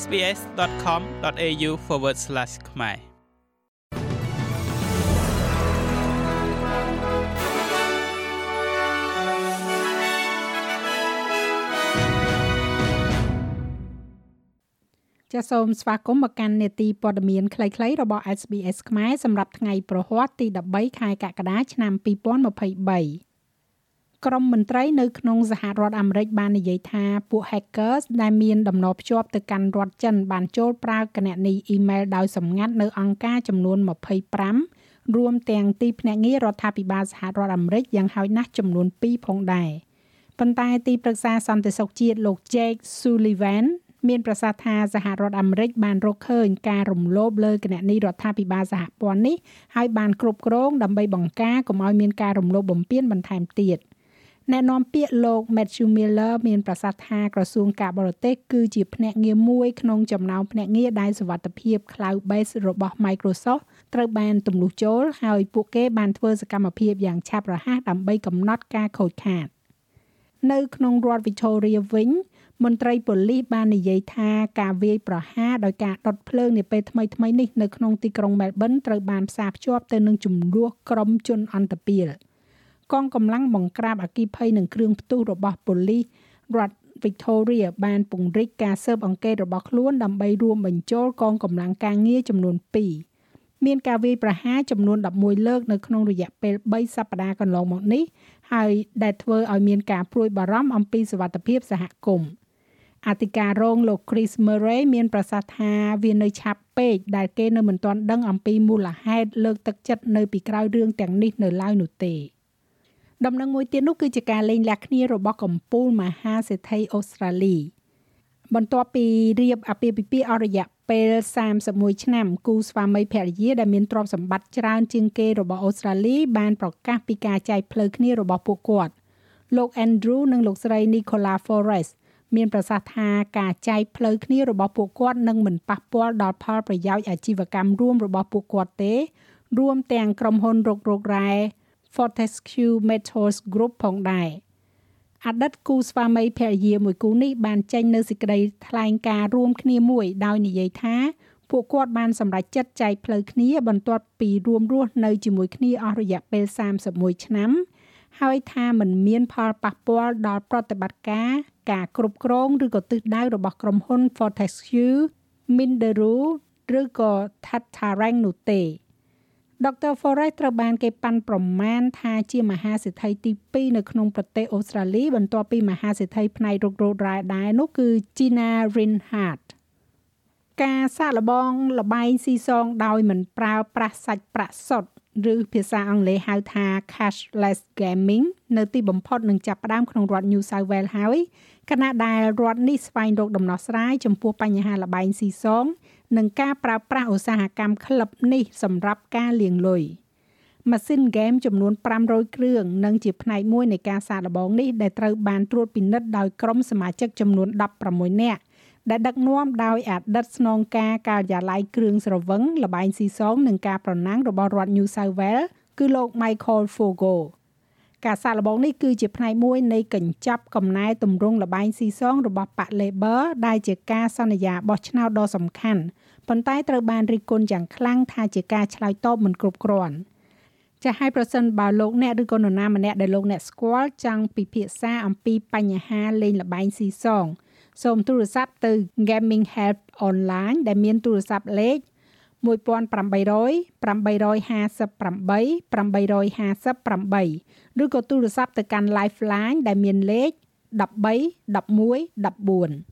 sbs.com.au/ ខ្មែរចាសសូមស្វាគមន៍មកកាន់នេតិព័ត៌មានខ្លីៗរបស់ SBS ខ្មែរសម្រាប់ថ្ងៃប្រហ័សទី13ខែកក្កដាឆ្នាំ2023 ក្រុមមន្ត្រីនៅក្នុងសហរដ្ឋអាមេរិកបាននិយាយថាពួក hackers ដែលមានដំណរភ្ជាប់ទៅកាន់រដ្ឋចិនបានចូលប្រើគណនីអ៊ីមែលដោយសម្ងាត់នៅអង្គការចំនួន25រួមទាំងទីភ្នាក់ងាររដ្ឋាភិបាលសហរដ្ឋអាមេរិកយ៉ាងហោចណាស់ចំនួន2ផងដែរប៉ុន្តែទីប្រឹក្សាសន្តិសុខជាតិលោក Jake Sullivan មានប្រសាសន៍ថាសហរដ្ឋអាមេរិកបានរកឃើញការរំលោភលើគណនីរដ្ឋាភិបាលសហព័ន្ធនេះហើយបានគ្រប់គ្រងដើម្បីបង្ការកុំឲ្យមានការរំលោភបំពានបន្ថែមទៀត។ អ្នកនាំពាក្យលោក Matthew Miller មានប្រសាសន៍ថាក្រសួងការបរទេសគឺជាភ្នាក់ងារមួយក្នុងចំណោមភ្នាក់ងារដែលសវត្ថភាព Cloud Base របស់ Microsoft ត្រូវបានទម្លុះចូលហើយពួកគេបានធ្វើសកម្មភាពយ៉ាងឆាប់រហ័សដើម្បីកំណត់ការខូចខាតនៅក្នុងរដ្ឋ Victoria វិញមន្ត្រីប៉ូលីសបាននិយាយថាការវាយប្រហារដោយការដុតភ្លើងនាពេលថ្មីៗនេះនៅក្នុងទីក្រុង Melbourne ត្រូវបានផ្សារភ្ជាប់ទៅនឹងចំនួនក្រុមជនអន្តពាល។ កងកម្លាំងបង្ក្រាបអគិភ័យនិងគ្រឿងផ្ទុះរបស់ប៉ូលីសរដ្ឋ Victoria បានពង្រីកការស៊ើបអង្កេតរបស់ខ្លួនដើម្បីរួមបញ្ចូលកងកម្លាំងការងារចំនួន2មានការវាយប្រហារចំនួន11លើកនៅក្នុងរយៈពេល3សប្តាហ៍កន្លងមកនេះហើយដែលធ្វើឲ្យមានការព្រួយបារម្ភអំពីសុវត្ថិភាពសហគមន៍អធិការរងលោក Chris Murray មានប្រសាសន៍ថាវានៅឆាប់ពេកដែលគេនៅមិនទាន់ដឹងអំពីមូលហេតុលើកទឹកចិត្តនៅពីក្រោយរឿងទាំងនេះនៅឡើយនោះទេ។ ដំណឹងមួយទៀតនោះគឺជាការលេងលះគ្នារបស់កំពូលមហាសេដ្ឋីអូស្ត្រាលីបន្ទាប់ពីរៀបអាពាហ៍ពិពាហ៍អស់រយៈពេល31ឆ្នាំគូស្វាមីភរិយាដែលមានទ្រព្យសម្បត្តិច្រើនជាងគេរបស់អូស្ត្រាលីបានប្រកាសពីការចែកផ្លូវគ្នារបស់ពួកគាត់លោក Andrew និងលោកស្រី Nicola Forrest មានប្រសាសន៍ថាការចែកផ្លូវគ្នារបស់ពួកគាត់នឹងមិនប៉ះពាល់ដល់ផលប្រយោជន៍អាជីវកម្មរួមរបស់ពួកគាត់ទេ រួមទាំងក្រុមហ៊ុនរករករ៉ែ Fortescue Metals Group ផងដែរអតីតគូស្វាមីភរិយាមួយគូនេះបានចេញនៅសេចក្តីថ្លែងការណ៍រួមគ្នាមួយដោយនិយាយថាពួកគាត់បានសម្រេចចិត្តចែកផ្លូវគ្នាបន្ទាប់ពីរួមរស់នៅជាមួយគ្នាអស់រយៈពេល31ឆ្នាំហើយថាมันមានផលប៉ះពាល់ដល់ប្រតិបត្តិការការគ្រប់គ្រងឬក៏ទិសដៅរបស់ក្រុមហ៊ុន Fortescue Minderu ឬក៏ Tattarang នោះទេ ដុកទ័រ Forrest ត្រូវបានគេប៉ាន់ប្រមាណថាជាមហាសេដ្ឋីទី2នៅក្នុងប្រទេសអូស្ត្រាលីបន្ទាប់ពីមហាសេដ្ឋីផ្នែករករ៉ែដែរនោះគឺ Gina Rinehart ការសាកល្បងលបែងស៊ីសងដោយមិនប្រើប្រាស់សាច់ប្រាក់សុទ្ធ ឬភាសាអង់គ្លេសហៅថា cashless gaming នៅទីបំផុតនឹងចាប់ផ្ដើមក្នុងរដ្ឋ New South Wales ហើយខណៈដែលរដ្ឋនេះស្វែងរកដំណោះស្រាយចំពោះបញ្ហាលបែងស៊ីសង និងការប្រើប្រាស់ឧស្សាហកម្មក្លឹបនេះសម្រាប់ការលាងលុយម៉ាស៊ីនហ្គេមចំនួន500គ្រឿងនិងជាផ្នែកមួយនៃការសាកល្បងនេះដែលត្រូវបានត្រួតពិនិត្យដោយក្រុមសមាជិកចំនួន16នាក់ ដែលដឹកនាំដោយអតីតស្នងការការិយាល័យគ្រឿងស្រវឹងលបែងស៊ីសងនិងការប្រណាំងរបស់រដ្ឋ New South Wales គឺលោក Michael Fogo ការសាកល្បងនេះគឺជាផ្នែកមួយនៃកញ្ចប់កំណែទម្រង់លបែងស៊ីសងរបស់ប៉ាក់ Labor ដែលជាការសន្យាបោះឆ្នោតដ៏សំខាន់ប៉ុន្តែត្រូវបានរិះគន់យ៉ាងខ្លាំងថាជាការឆ្លើយតបមិនគ្រប់គ្រាន់ចាស់ឲ្យប្រសិនបើលោកអ្នកឬក៏នរណាម្នាក់ដែលលោកអ្នកស្គាល់ចង់ពិភាក្សាអំពីបញ្ហាលេងល្បែងស៊ីសង សូមទូរស័ព្ទទៅ Gaming Help Online ដែលមានទូរស័ព្ទលេខ1800 858 858ឬក៏ទូរស័ព្ទទៅកាន់ Lifeline ដែលមានលេខ13 11 14